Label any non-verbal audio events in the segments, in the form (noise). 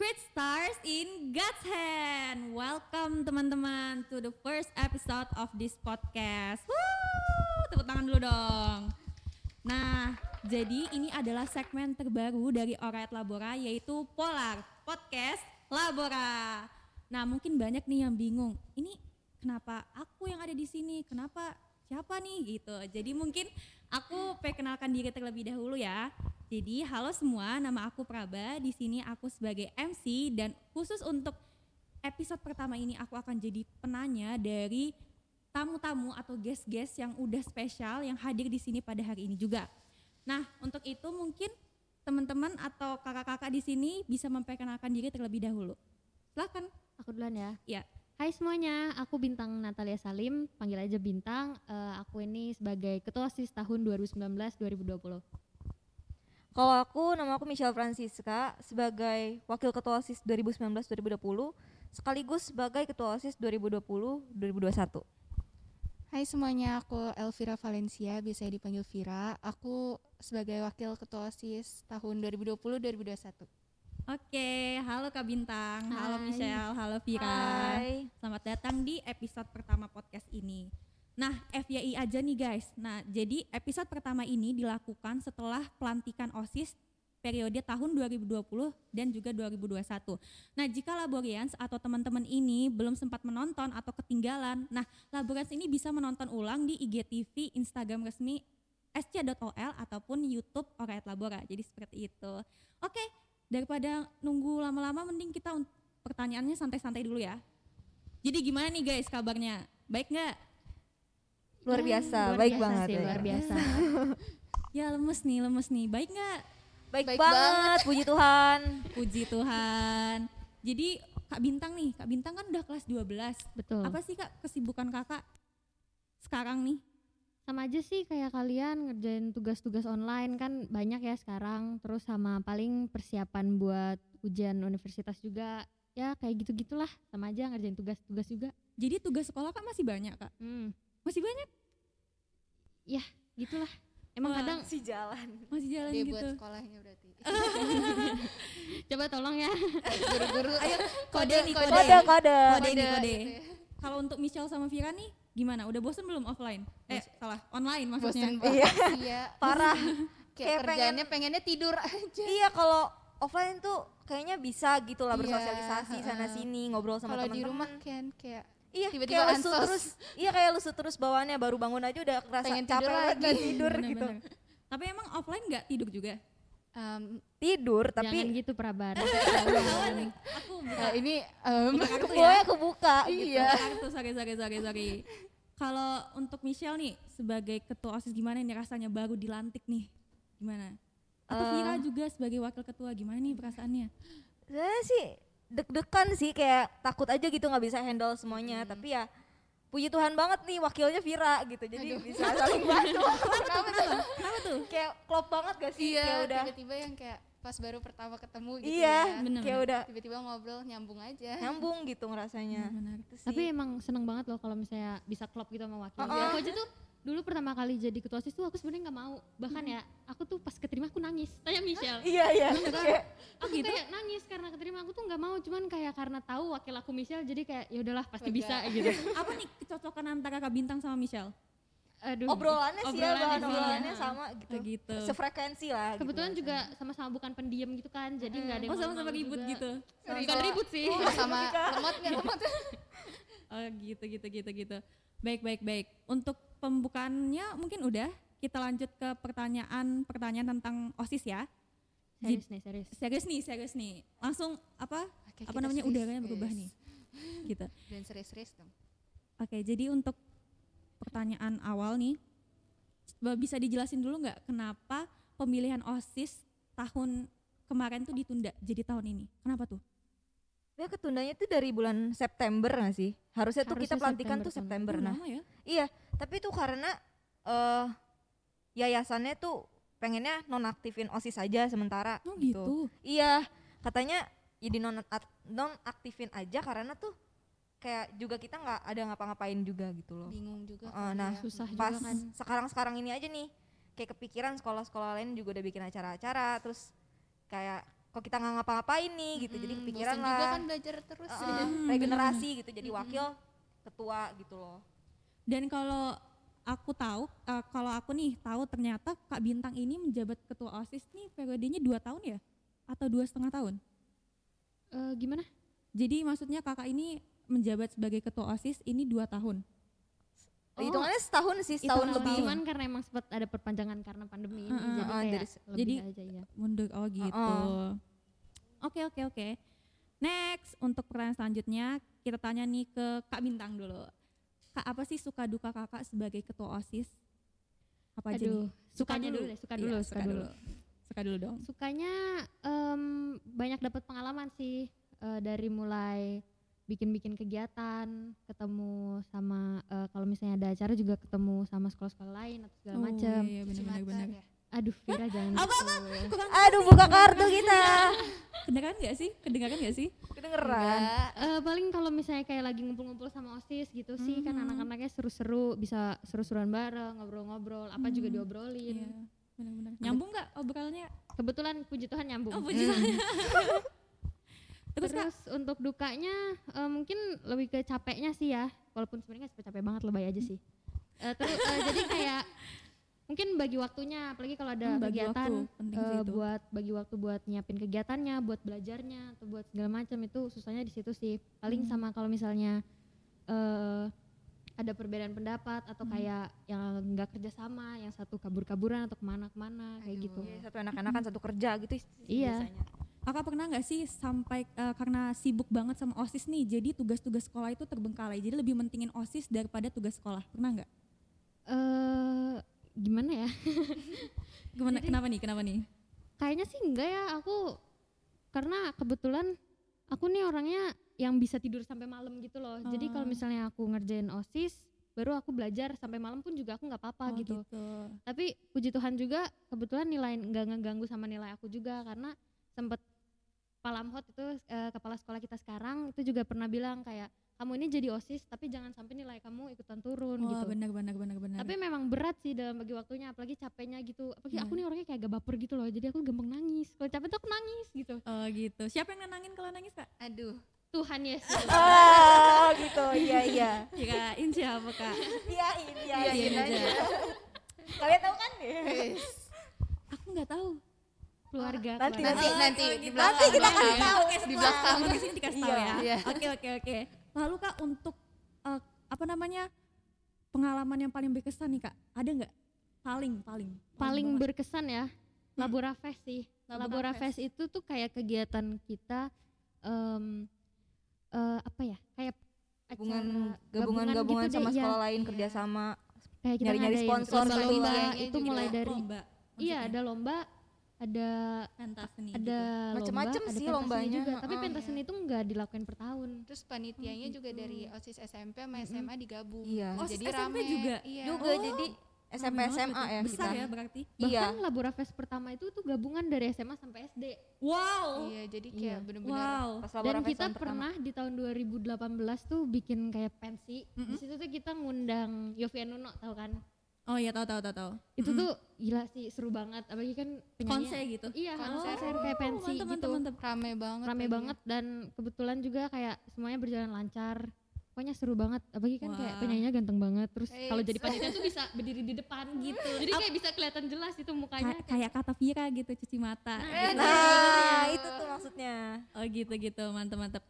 Great Stars in God's Hand. Welcome teman-teman to the first episode of this podcast. Woo, tepuk tangan dulu dong. Nah, jadi ini adalah segmen terbaru dari Orat Labora yaitu Polar Podcast Labora. Nah, mungkin banyak nih yang bingung. Ini kenapa aku yang ada di sini? Kenapa siapa nih gitu. Jadi mungkin aku perkenalkan diri terlebih dahulu ya. Jadi halo semua, nama aku Praba. Di sini aku sebagai MC dan khusus untuk episode pertama ini aku akan jadi penanya dari tamu-tamu atau guest-guest yang udah spesial yang hadir di sini pada hari ini juga. Nah, untuk itu mungkin teman-teman atau kakak-kakak di sini bisa memperkenalkan diri terlebih dahulu. Silakan. Aku duluan ya. Ya. Hai semuanya, aku Bintang Natalia Salim, panggil aja Bintang. Eh, aku ini sebagai Ketua OSIS tahun 2019-2020. Kalau aku, nama aku Michelle Francisca sebagai Wakil Ketua OSIS 2019-2020 sekaligus sebagai Ketua OSIS 2020-2021. Hai semuanya, aku Elvira Valencia, biasa dipanggil Vira. Aku sebagai Wakil Ketua OSIS tahun 2020-2021. Oke, halo Kak Bintang, halo Hai. Michelle, halo Vira. Hai. Selamat datang di episode pertama podcast ini. Nah, FYI aja nih guys. Nah, jadi episode pertama ini dilakukan setelah pelantikan OSIS periode tahun 2020 dan juga 2021. Nah, jika Laborians atau teman-teman ini belum sempat menonton atau ketinggalan, nah Laborians ini bisa menonton ulang di IGTV, Instagram resmi sc.ol ataupun YouTube Orayat Labora. Jadi seperti itu. Oke, daripada nunggu lama-lama mending kita pertanyaannya santai-santai dulu ya. Jadi gimana nih guys kabarnya? Baik nggak? Luar biasa, Luar baik biasa banget. sih, ya. luar biasa. (laughs) Ya lemes nih, lemes nih. Baik nggak? Baik, Baik banget, puji Tuhan. (laughs) Puji Tuhan. Jadi Kak Bintang nih, Kak Bintang kan udah kelas 12. Betul. Apa sih Kak kesibukan Kakak sekarang nih? Sama aja sih kayak kalian ngerjain tugas-tugas online kan banyak ya sekarang. Terus sama paling persiapan buat ujian universitas juga. Ya kayak gitu-gitulah. Sama aja ngerjain tugas-tugas juga. Jadi tugas sekolah Kak masih banyak Kak? Hmm, Masih banyak? gitulah. Emang Wah. kadang Si jalan. Masih jalan Dia gitu? buat sekolahnya berarti. (laughs) coba tolong ya. Guru-guru. Ayo kode nih kode. Kode, kode. Kode Kode kode. gitu ya. Kalau untuk Michelle sama Vira nih gimana? Udah bosen belum offline? Eh salah, online maksudnya. Bosen banget. Iya. Iya. Parah. (laughs) Kayak Kayak kerjaannya pengennya tidur aja. iya, kalau offline tuh kayaknya bisa gitu lah Iya, bersosialisasi sana heeh. sini, ngobrol sama Kalau teman-teman. di rumah kan kayak Iya, Tiba-tiba kayak lesu ansos. terus. Iya, kayak lesu terus bawaannya baru bangun aja udah kerasa Pengen capek tidur lagi. dan tidur gitu. Bener-bener. Tapi emang offline nggak tidur juga? em, Tidur Jangan tapi gitu Prabar. Aku buka, eh, ini em, buka kartu ya. kebuka kebuka gitu. iya. Buka kartu, sorry, sorry, sorry, sorry. Kalau untuk Michelle nih sebagai ketua OSIS gimana nih rasanya baru dilantik nih? Gimana? Atau Eh. Vira juga sebagai wakil ketua gimana nih perasaannya? Saya sih deg-degan sih kayak takut aja gitu nggak bisa handle semuanya, Hmm. tapi ya puji Tuhan banget nih wakilnya Vira gitu. Jadi bisa saling bantu. (laughs) Kenapa tuh? Kenapa tuh? kayak klop banget gak sih? Iya, kayak udah tiba-tiba yang kayak pas baru pertama ketemu gitu iya, ya. Bener, kayak bener. udah Tiba-tiba ngobrol nyambung aja. nyambung gitu ngerasanya. Benar. Itu sih. Tapi emang seneng banget loh kalau misalnya bisa klop gitu sama wakil. Uh-uh. Aku aja tuh dulu pertama kali jadi ketua OSIS tuh aku sebenarnya nggak mau. Bahkan ya aku tuh pas keterima aku nangis. Tanya Michelle. (laughs) iya iya. Kayak, Aku kayak nangis karena keterima aku tuh nggak mau cuman kayak karena tahu wakil aku Michelle jadi kayak ya udahlah pasti bisa gitu. (laughs) Apa nih kecocokan antara Kak Bintang sama Michelle? Aduh. obrolannya sih ya, Obrolannya bahan sih, obrolannya ya. sama gitu. Gitu. Sefrekuensi lah. gitu Kebetulan juga bahasanya. sama-sama bukan pendiam gitu kan, jadi nggak ada yang Oh sama-sama ribut juga. gitu? Bukan ribut sih. sama lemot nggak lemot. Oh gitu gitu gitu gitu. Baik baik baik. Untuk pembukaannya mungkin udah. Kita lanjut ke pertanyaan pertanyaan tentang osis ya. Serius nih, serius. Serius nih serius nih. Langsung apa Oke, apa namanya serius, udaranya berubah nih. Gitu. Dan serius-serius dong. Oke jadi untuk pertanyaan awal nih bisa dijelasin dulu nggak kenapa pemilihan osis tahun kemarin tuh ditunda jadi tahun ini? Kenapa tuh? Ya ketundanya tuh dari bulan September gak sih? Harusnya tuh kita Harusnya pelantikan September tuh September. Oh, Nah, lama ya? iya, tapi itu karena eh yayasannya tuh pengennya nonaktifin OSIS aja sementara Oh gitu. Iya, katanya jadi non non aktifin aja karena tuh kayak juga kita nggak ada ngapa-ngapain juga gitu loh. Bingung juga. Kan nah, ya. Susah Pas juga kan. sekarang-sekarang ini aja nih, kayak kepikiran sekolah-sekolah lain juga udah bikin acara-acara, terus kayak kok kita nggak ngapa-ngapain nih gitu jadi Mm, kepikiran bosan juga lah kan belajar terus uh, ya. Hmm, regenerasi gitu jadi wakil ketua gitu loh Dan kalau aku tahu, eh, kalau aku nih tahu ternyata Kak Bintang ini menjabat ketua OSIS nih periodenya dua tahun ya? Atau dua setengah tahun? Eh, gimana? Jadi maksudnya kakak ini menjabat sebagai ketua OSIS ini dua tahun? Oh. hitungannya setahun sih setahun Hitungan lebih Cuman karena emang sempat ada perpanjangan karena pandemi ini, Heeh, jadi heeh, kayak dari lebih jadi- aja ya. Mundur, oh gitu. Oke oke oke. Next, untuk pertanyaan selanjutnya kita tanya nih ke Kak Bintang dulu. Kak, apa sih suka duka kakak sebagai ketua OSIS? Apa aja Aduh, nih? sukanya dulu deh, suka Iya, dulu, suka dulu. Suka dulu dong. Sukanya em, banyak dapat pengalaman sih eh, dari mulai bikin-bikin kegiatan, ketemu sama eh, kalau misalnya ada acara juga ketemu sama sekolah-sekolah lain atau segala macam. Iya, benar benar Cimata benar. ya. Aduh, Vira jangan Apa, gitu. aduh buka kartu kita (laughs) Kedengaran nggak sih? Kedengaran nggak sih? kedengeran Enggak. Eh, paling kalau misalnya kayak lagi ngumpul-ngumpul sama OSIS gitu sih kan Mhm. anak-anaknya seru-seru, bisa seru-seruan bareng, ngobrol-ngobrol, apa juga Mhm. diobrolin. Iya, benar-benar. Nyambung nggak obrolannya? Kebetulan puji Tuhan nyambung. Oh, puji Tuhan. (laughs) Terus, Terus, Kak, untuk dukanya eh, mungkin lebih ke capeknya sih ya, walaupun sebenarnya nggak capek-capek banget lebay aja sih. Eh, terus eh, (laughs) jadi kayak mungkin bagi waktunya, apalagi kalau ada Hmm, bagi kegiatan waktu, itu. buat bagi waktu buat nyiapin kegiatannya, buat belajarnya atau buat segala macam itu susahnya di situ sih. Paling Hmm. sama kalau misalnya eh ada perbedaan pendapat atau Hmm. kayak yang nggak kerjasama, yang satu kabur-kaburan atau ke mana-kemana kayak Aduh. gitu. Iya, satu anak-anakan satu kerja gitu Iya. biasanya. Kakak pernah nggak sih sampai eh, karena sibuk banget sama OSIS nih, jadi tugas-tugas sekolah itu terbengkalai. Jadi lebih mentingin OSIS daripada tugas sekolah. Pernah nggak? Eh gimana ya? (laughs) Gimana? Jadi- kenapa nih? Kenapa nih? Kayaknya sih enggak ya aku karena kebetulan aku nih orangnya yang bisa tidur sampai malam gitu loh. Jadi kalau Oh. misalnya aku ngerjain OSIS baru aku belajar sampai malam pun juga aku nggak apa-apa Oh, gitu. Tapi puji Tuhan juga kebetulan nilai nggak ngeganggu sama nilai aku juga karena sempet Palamhot itu eh, kepala sekolah kita sekarang itu juga pernah bilang kayak kamu ini jadi OSIS tapi jangan sampai nilai kamu ikutan turun Wah, gitu. benar benar benar benar. Tapi memang berat sih dalam bagi waktunya, apalagi capeknya gitu. Apalagi Iya. aku nih orangnya kayak agak baper gitu loh, jadi aku gampang nangis. Kalau capek tuh aku nangis gitu. oh gitu. Siapa yang nenangin kalau nangis, Kak? Aduh. Tuhan Yesus. Oh (laughs) gitu, iya iya. Kirain siapa, Kak? Iya iya Iya, iya. iya, iya. Kalian tahu kan? Wis. Aku nggak tahu. Keluarga. Nanti, keluarga. Nanti Oh, nanti oh, di gitu. belakang. Nanti kita kasih tahu. oke, Di belakang. podcast ini dikasih tahu Iya, ya. iya. Oke oke oke. Lalu Kak untuk eh, apa namanya pengalaman yang paling berkesan nih Kak? Ada nggak? Paling paling Paling berkesan ya, Laborafest sih. Laborafest itu tuh kayak kegiatan kita em eh, apa ya? Kayak Gabungan acara gabungan-gabungan gitu deh, sama iya. sekolah lain Iya. kerjasama. Kayak kita nyari-nyari ngadain sponsor lomba-lomba gitu ya. itu mulai dari lomba. iya ada lomba, ada pentas seni ada gitu. Macem-macem lomba, sih ada pentas seni lombanya, juga. Tapi heeh. pentas seni itu nggak dilakuin per tahun. Terus panitianya juga dari OSIS SMP sama SMA digabung. Iya. Oh, Jadi SMP rame. juga? Iya. Juga Oh. jadi SMP SMA berarti. ya Besar kita. ya berarti. Iya. Bahkan Laborafest pertama itu tuh gabungan dari SMA sampai SD. Wow. Iya, jadi Iya. kayak bener-bener Wow. Pas Dan kita tahun pertama. pernah di tahun 2018 tuh bikin kayak pensi. Mm-mm. Di situ tuh kita ngundang Yofi Nuno tau kan? Oh iya tahu tahu tahu tahu. Itu tuh gila sih seru banget. Apalagi kan penyanyi. konser gitu. Iya, Konser. konser kayak pensi mantep, gitu. mantep, mantep. rame banget. Rame lagi. banget dan kebetulan juga kayak semuanya berjalan lancar. Pokoknya seru banget. Apalagi kan kayak Wah. penyanyinya ganteng banget. Terus Eh, kalau jadi panitia tuh bisa berdiri di depan gitu. (laughs) Jadi kayak bisa kelihatan jelas itu mukanya. Kay- kayak kata Vira gitu cuci mata. Nah, gitu. Nah, itu tuh maksudnya. Oh gitu gitu mantep mantep.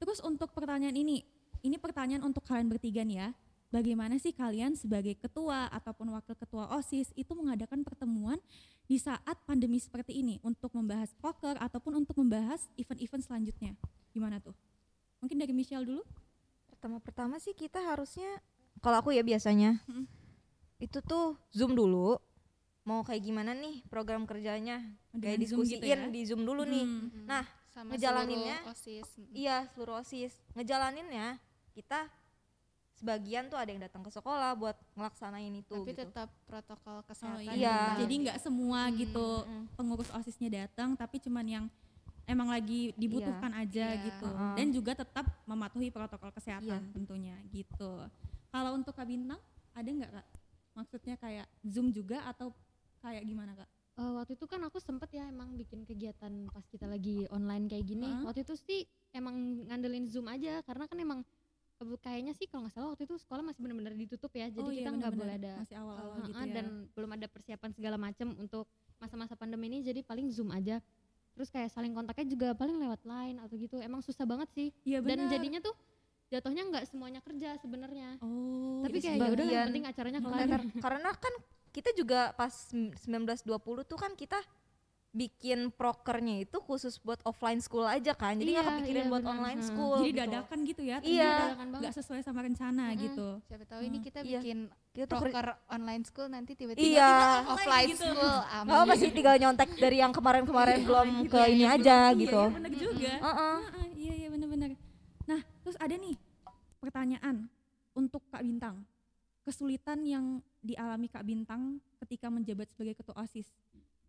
Terus untuk pertanyaan ini, ini pertanyaan untuk kalian bertiga nih ya. Bagaimana sih kalian sebagai ketua ataupun wakil ketua OSIS itu mengadakan pertemuan di saat pandemi seperti ini untuk membahas poker ataupun untuk membahas event-event selanjutnya? Gimana tuh? Mungkin dari Michelle dulu? Pertama-pertama sih kita harusnya kalau aku ya biasanya Mm. itu tuh Zoom dulu. Mau kayak gimana nih program kerjanya? Kayak Dengan Zoom diskusiin gitu ya? di Zoom dulu nih. Hmm. Mm. Nah, sama ngejalaninnya, seluruh OSIS. Iya, seluruh OSIS. Ngejalaninnya kita sebagian tuh ada yang datang ke sekolah buat ngelaksanain itu Tapi gitu. tetap protokol Oh, kesehatan. iya. Iya. Jadi nggak semua Hmm, gitu mm. pengurus OSISnya datang tapi cuman yang emang lagi dibutuhkan aja Iya. gitu. Heeh. Dan juga tetap mematuhi protokol kesehatan Iya. tentunya gitu. Kalau untuk Kak Bintang ada nggak Kak? Maksudnya kayak Zoom juga atau kayak gimana Kak? Eh, waktu itu kan aku sempet ya emang bikin kegiatan pas kita lagi online kayak gini. Heeh. Waktu itu sih emang ngandelin Zoom aja karena kan emang kayaknya sih kalau nggak salah waktu itu sekolah masih benar-benar ditutup ya. Jadi Oh iya, kita nggak boleh ada masih awal-awal eh, gitu ya. dan belum ada persiapan segala macam untuk masa-masa pandemi ini jadi paling Zoom aja. Terus kayak saling kontaknya juga paling lewat line atau gitu. Emang susah banget sih. Iya Dan jadinya tuh jatuhnya nggak semuanya kerja sebenarnya. Oh, Tapi kayak ya udah yang penting acaranya (laughs) kelar. Karena kan kita juga pas 1920 tuh kan kita bikin prokernya itu khusus buat offline school aja kan jadi nggak Iya, kepikirin iya, buat benar. online Hmm. school Jadi gitu. dadakan gitu ya. Iya. ternyata Dadakan banget. nggak sesuai sama rencana Mm-mm. gitu. Siapa tahu ini kita Iya. bikin kita proker online school nanti tiba-tiba iya offline offline gitu. school. nggak apa sih tinggal nyontek dari yang kemarin-kemarin Iya, belum gitu ke ini aja belum- gitu Iya, iya bener juga. Heeh. Heeh, iya iya benar-benar. Nah, terus ada nih pertanyaan untuk Kak Bintang. Kesulitan yang dialami Kak Bintang ketika menjabat sebagai ketua OSIS.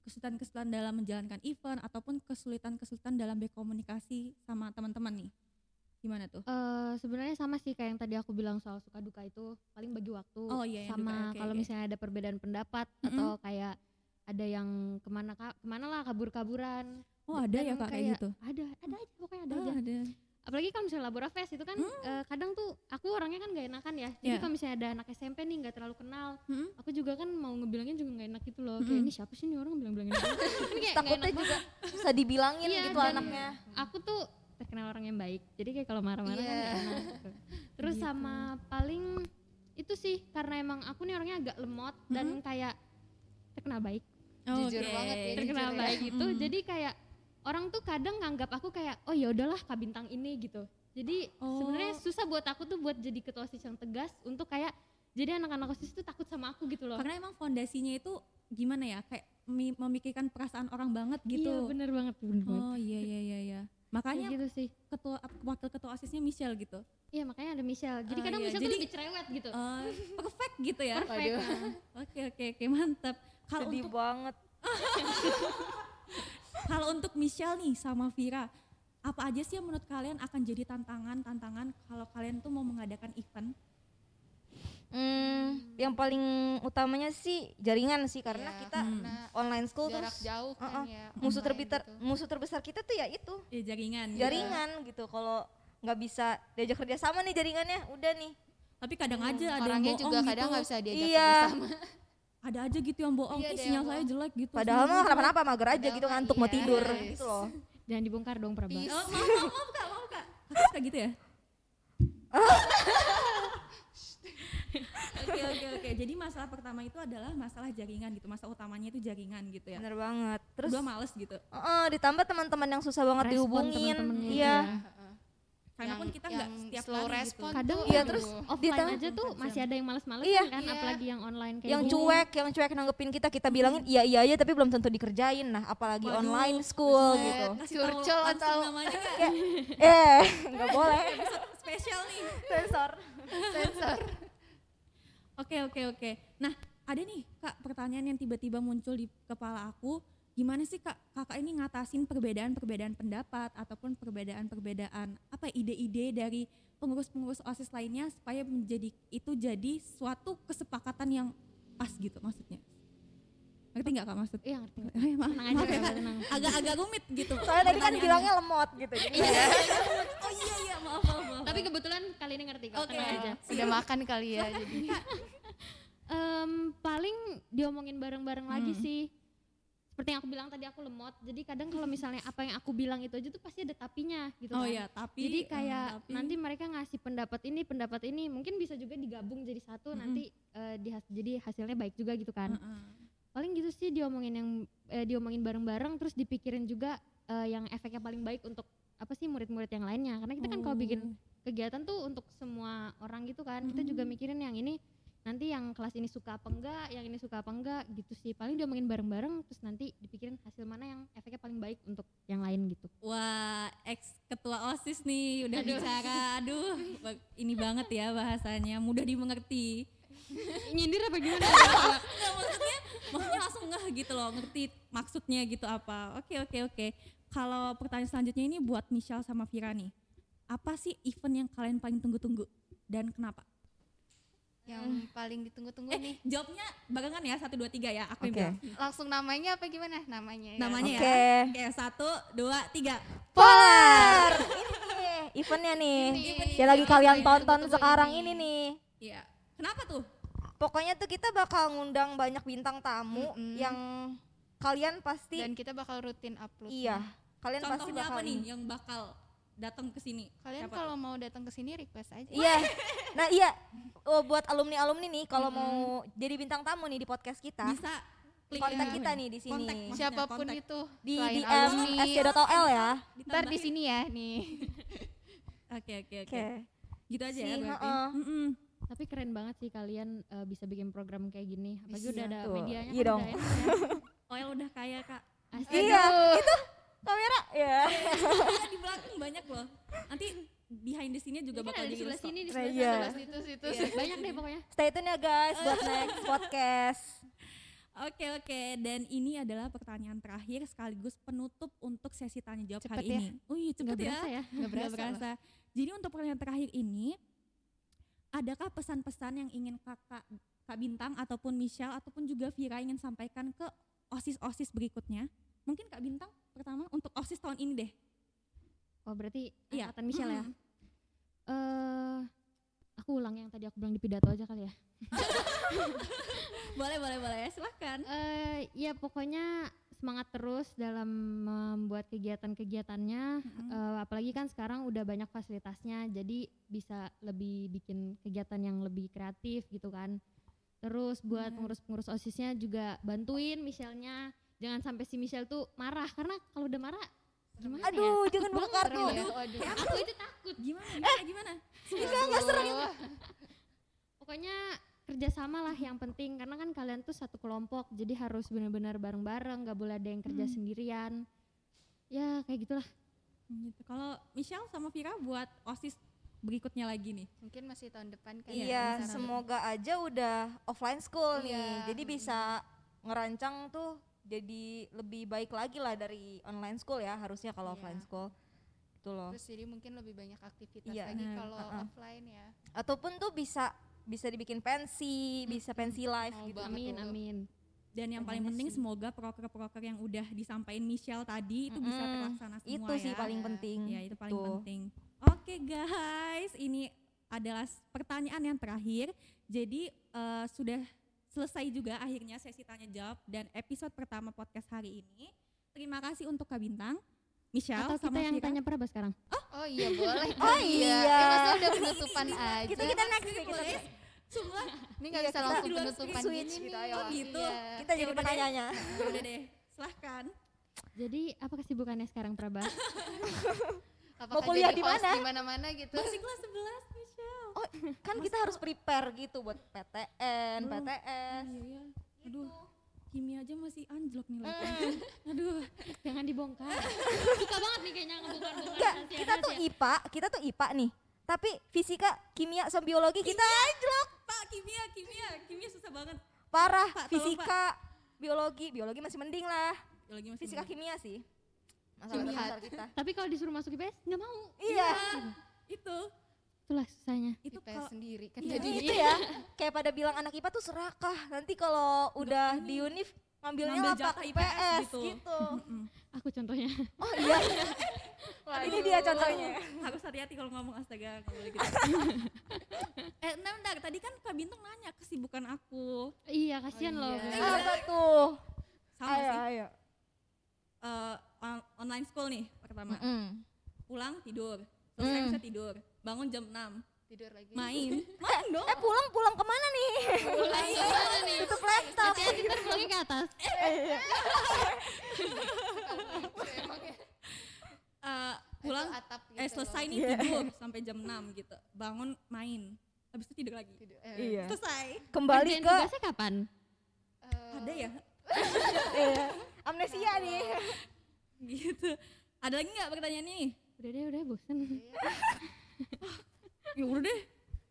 Kesulitan-kesulitan dalam menjalankan event ataupun kesulitan-kesulitan dalam berkomunikasi sama teman-teman nih. Gimana tuh? Eh, sebenarnya sama sih kayak yang tadi aku bilang soal suka duka itu paling bagi waktu Oh iya, sama oke, kalau oke. misalnya ada perbedaan pendapat Mm-mm. atau kayak ada yang ke mana ke mana lah kabur-kaburan Oh ada Dan ya Kak kayak gitu? ada ada aja pokoknya ada Oh, aja ada. Apalagi kalau misalnya labora fest itu kan eh, kadang tuh aku orangnya kan gak enakan ya jadi Iya. kalau misalnya ada anak SMP nih nggak terlalu kenal Mm-mm. aku juga kan mau ngebilangin juga gak enak gitu loh kayak Mm-mm. ini siapa sih nih orang bilang-bilangin (laughs) ini kayak takutnya enak juga susah dibilangin Iya, gitu anaknya aku tuh terkenal orang yang baik jadi kayak kalau marah-marah kan Iya. gak enak gitu. terus Gitu. sama paling itu sih karena emang aku nih orangnya agak lemot dan kayak terkenal baik Jujur Oke. banget ya, terkenal jujur ya. baik gitu Mm. jadi kayak orang tuh kadang nganggap aku kayak oh ya udahlah kak bintang ini gitu jadi Oh. sebenarnya susah buat aku tuh buat jadi ketua osis yang tegas untuk kayak jadi anak-anak osis tuh takut sama aku gitu loh Karena emang fondasinya itu gimana ya? Kayak mi- memikirkan perasaan orang banget gitu. iya bener banget bener banget Oh iya iya iya iya. Kayak Makanya gitu sih ketua wakil ketua OSISnya Michelle gitu. iya makanya ada Michelle jadi Oh, kadang iya. Michelle Jadi- tuh lebih cerewet gitu Oh, perfect gitu ya. perfect. Oke oke oke mantap. Kalau sedih untuk banget (laughs) kalau untuk Michelle nih sama Vira, apa aja sih yang menurut kalian akan jadi tantangan tantangan kalau kalian tuh mau mengadakan event? Hmm, yang paling utamanya sih jaringan sih karena Iya, kita Hmm. karena online school jarak terus jauh kan uh-uh. ya. musuh terbesar gitu. musuh terbesar kita tuh ya itu Ya jaringan. gitu. jaringan gitu kalau nggak bisa diajak kerja sama nih jaringannya udah nih Tapi kadang aja ada yang Hmm, Orangnya bohong juga gitu. kadang nggak bisa diajak Iya. kerjasama. Ada aja gitu yang bohong. Iya, sinyal saya jelek gitu. padahal mah saya kenapa-napa mager aja Padahal gitu ngantuk mau iya. tidur Yes. gitu loh jangan dibongkar dong Prabas Oh, maaf, maaf, maaf kak, maaf kak. Kakak suka gitu ya? Oke oke oke. Jadi masalah pertama itu adalah masalah jaringan gitu. Masalah utamanya itu jaringan gitu ya. bener banget terus Gue males gitu. uh, ditambah teman-teman yang susah banget Respon dihubungin teman-temannya iya Heeh. Karena Yang- pun kita nggak setiap slow kali respon gitu. Kadang Iya, terus offline aja tuh 24 masih ada yang males-males Iya. kan Iya. apalagi yang online kayak yang gini. cuek yang cuek nanggepin kita kita bilangin iya iya aja tapi belum tentu dikerjain nah apalagi Waduh, online school buset. gitu Curcol atau- namanya (laughs) eh nggak boleh spesial nih. sensor sensor. (laughs) Oke oke oke. Nah ada nih kak pertanyaan yang tiba-tiba muncul di kepala aku. Gimana sih kak kakak ini ngatasin perbedaan-perbedaan pendapat ataupun perbedaan-perbedaan apa ide-ide dari pengurus-pengurus osis lainnya supaya menjadi itu jadi suatu kesepakatan yang pas gitu maksudnya. Ngerti nggak kak maksud? iya ngerti. (laughs) Eh, maaf, tenang maaf tenang Agak-agak rumit gitu. soalnya tadi kan bilangnya lemot gitu jadi Oh iya iya maaf maaf. maaf. tapi kebetulan kali ini ngerti kok Oke. tenang aja (laughs) Udah makan kali ya jadi. Em, paling diomongin bareng-bareng lagi Hmm. sih seperti yang aku bilang tadi aku lemot jadi kadang kalau misalnya apa yang aku bilang itu aja tuh pasti ada tapinya gitu Oh kan iya tapi jadi eh, kayak tapi- nanti mereka ngasih pendapat ini pendapat ini mungkin bisa juga digabung jadi satu Mm-mm. nanti eh, dihas- jadi hasilnya baik juga gitu kan Heeh. paling gitu sih diomongin yang eh, diomongin bareng-bareng terus dipikirin juga eh, yang efeknya paling baik untuk apa sih murid-murid yang lainnya karena kita kan kalau bikin Oh. kegiatan tuh untuk semua orang gitu kan kita juga mikirin yang ini nanti yang kelas ini suka apa enggak yang ini suka apa enggak gitu sih paling diomongin bareng-bareng terus nanti dipikirin hasil mana yang efeknya paling baik untuk yang lain gitu Wah, ex ketua OSIS nih udah Aduh. bicara. Aduh, ini banget ya bahasanya, mudah dimengerti. (laughs) nyindir apa gimana Enggak maksudnya, maksudnya langsung ngeh gitu loh, ngerti maksudnya gitu apa. Oke, oke, oke. Kalau pertanyaan selanjutnya ini buat Michelle sama Vira nih. Apa sih event yang kalian paling tunggu-tunggu dan kenapa? Yang paling ditunggu-tunggu Eh, nih. jawabnya barengan ya, satu, dua, tiga ya. Aku yang Oke. jawab. Langsung namanya apa gimana? Namanya ya. Namanya Oke. ya. Oke, satu, dua, tiga. Polar. ini eventnya nih. Ini. Yang lagi kalian tonton sekarang ini. ini nih. Iya. Kenapa tuh? Pokoknya tuh kita bakal ngundang banyak bintang tamu Mm-mm. yang kalian pasti Dan kita bakal rutin upload. iya, kalian pasti Contohnya bakal apa nih yang bakal datang ke sini? Kalian kalau mau datang ke sini request aja. Iya. (laughs) Nah, iya. Oh, buat alumni-alumni nih kalau mau jadi bintang tamu nih di podcast kita, bisa klik kontak kita nih di sini. Kontak, Siapa pun kontak. itu Di DM sc.ol ya. Ntar di sini ya nih. (laughs) Oke oke oke. Gitu aja Si, ya berarti. heeh. Mm-mm. Tapi keren banget sih kalian eh, bisa bikin program kayak gini. Apalagi Bisa udah ada tuh. medianya Iya kan dong. udah enak ya. (laughs) Oil udah kaya kak. Asik. Iya, Aduh. itu kamera ya. Banyak loh. Nanti behind the scene-nya juga Ini kan bakal ada di di sebelah sini, di Iya. sebelah sana. Terus itu situ. Iya, banyak deh pokoknya. Stay tune ya guys buat (laughs) next podcast. Oke oke dan ini adalah pertanyaan terakhir sekaligus penutup untuk sesi tanya jawab Cepet hari ya. ini. Oh iya cepet Nggak ya. berasa ya. Nggak Nggak berasa. berasa. Jadi untuk pertanyaan terakhir ini, adakah pesan-pesan yang ingin kakak, kak Bintang ataupun Michelle ataupun juga Vira ingin sampaikan ke osis-osis berikutnya? Mungkin kak Bintang pertama untuk osis tahun ini deh. Oh berarti Iya. angkatan Michelle ya. Mm-mm. Eh aku ulang yang tadi aku bilang di pidato aja kali ya. (laughs) Boleh boleh boleh silahkan. Eh ya pokoknya semangat terus dalam membuat kegiatan-kegiatannya. Mm-mm. Eh, apalagi kan sekarang udah banyak fasilitasnya, jadi bisa lebih bikin kegiatan yang lebih kreatif gitu kan. Terus buat pengurus-pengurus osisnya juga bantuin Michelle-nya. Jangan sampai si Michelle tuh marah karena kalau udah marah gimana ya? Aduh, jangan buka banget kartu. Aduh, aduh. Aku itu takut. Gimana gimana gimana? Enggak, enggak serem. Pokoknya kerjasama lah yang penting karena kan kalian tuh satu kelompok jadi harus benar-benar bareng-bareng nggak boleh ada yang kerja Hmm. sendirian ya kayak gitulah Gitu. Kalau Michelle sama Vira buat osis berikutnya lagi nih. Mungkin masih tahun depan kan. Iya, sana. semoga aja udah offline school nih. Iya. Jadi bisa ngerancang tuh jadi lebih baik lagi lah dari online school ya harusnya kalau Iya. offline school. Itu loh. Terus jadi mungkin lebih banyak aktivitas Iya. lagi Benar, kalau uh-uh. offline ya. Ataupun tuh bisa bisa dibikin pensi, bisa pensi live gitu. amin tuh. amin Dan yang paling penting sih? semoga proker-proker yang udah disampaikan Michelle tadi itu bisa Mm-mm. terlaksana semua Itu sih ya. paling penting. Ya itu paling Tuh. penting. Oke guys, ini adalah pertanyaan yang terakhir. Jadi eh, sudah selesai juga akhirnya sesi tanya jawab dan episode pertama podcast hari ini. Terima kasih untuk Kak Bintang, Michelle atau kita sama yang Vira. tanya Prabas sekarang Oh iya boleh. (laughs) Oh iya. Ya, masa udah penutupan aja. Kita kita next nih, kita next. Semua Ini nggak bisa kita langsung penutupan switch gini gitu. Oh, gitu. Iya. Kita jadi udah deh. penanyanya. (laughs) Ya udah deh, silahkan. jadi apa kesibukannya sekarang Prabas Apakah kuliah jadi di mana? Di mana-mana gitu. Masih kelas 11 Michelle. Oh, kan kita harus prepare gitu buat PTN, Oh. PTS. Iya, iya. Aduh, kimia aja masih anjlok nih lagi. Mm. (laughs) Aduh, jangan dibongkar (laughs) suka banget nih kayaknya ngebongkar-bongkar Enggak, kita tuh. IPA, kita tuh IPA nih. Tapi fisika, kimia, sama biologi kita anjlok. Pak kimia, kimia, kimia susah banget. Parah, Pak, fisika, biologi, biologi masih mending lah. Biologi masih Fisika belum. kimia sih. Masalah besar kita. tapi kalau disuruh masuk IPS nggak mau Iya. itu itulah susahnya itu IPS kalau sendiri kan Iya. jadi Itu ya, kayak pada bilang anak IPA tuh serakah. Nanti kalau udah di univ ngambilnya Ngambil lapak jatah IPS, IPS gitu. gitu. Aku contohnya Oh iya. (laughs) Ini dia contohnya. harus hati-hati kalau ngomong astaga nggak boleh gitu. (laughs) eh nah, bentar, tadi kan Kak Bintang nanya kesibukan aku iya kasihan Oh, loh iya. guys. Apa tuh? sama ayo, sih ayo. Eh, on- online school nih pertama Mm-mm. pulang tidur selesai Mm. bisa tidur bangun jam 6 tidur lagi. main. (laughs) Main dong. Eh pulang pulang ke mana nih? (laughs) pulang. Gimana nih? Tutup laptop. hati-hati ntar pulangnya ke atas. Emang (laughs) ya. Eh, pulang. Atap gitu eh selesai nih tidur sampai jam 6 gitu. Bangun main. Habis itu tidur lagi. Tidur. Eh, Iya. selesai. Kembali ke tugasnya kapan? Eh, ada ya? Iya. amnesia nih. gitu. Ada lagi nggak pertanyaan nih udah deh udah bosen ya udah deh.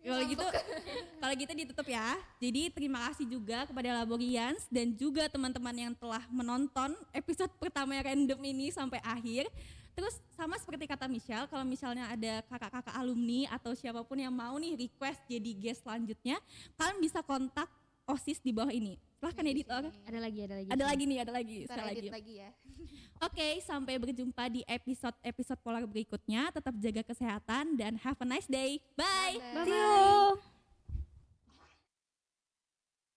Kalau gitu kalau gitu ditutup ya. Jadi terima kasih juga kepada Laborians dan juga teman-teman yang telah menonton episode pertama yang random ini sampai akhir. Terus sama seperti kata Michelle, kalau misalnya ada kakak-kakak alumni atau siapa pun yang mau nih request jadi guest selanjutnya, kalian bisa kontak OSIS di bawah ini. Silahkan editor. Ada lagi, ada lagi. Ada lagi nih, ada lagi. Ntar sekali lagi. edit lagi ya. (laughs) Oke, sampai berjumpa di episode-episode polar berikutnya. Tetap jaga kesehatan dan have a nice day. Bye. Bye-bye. See you.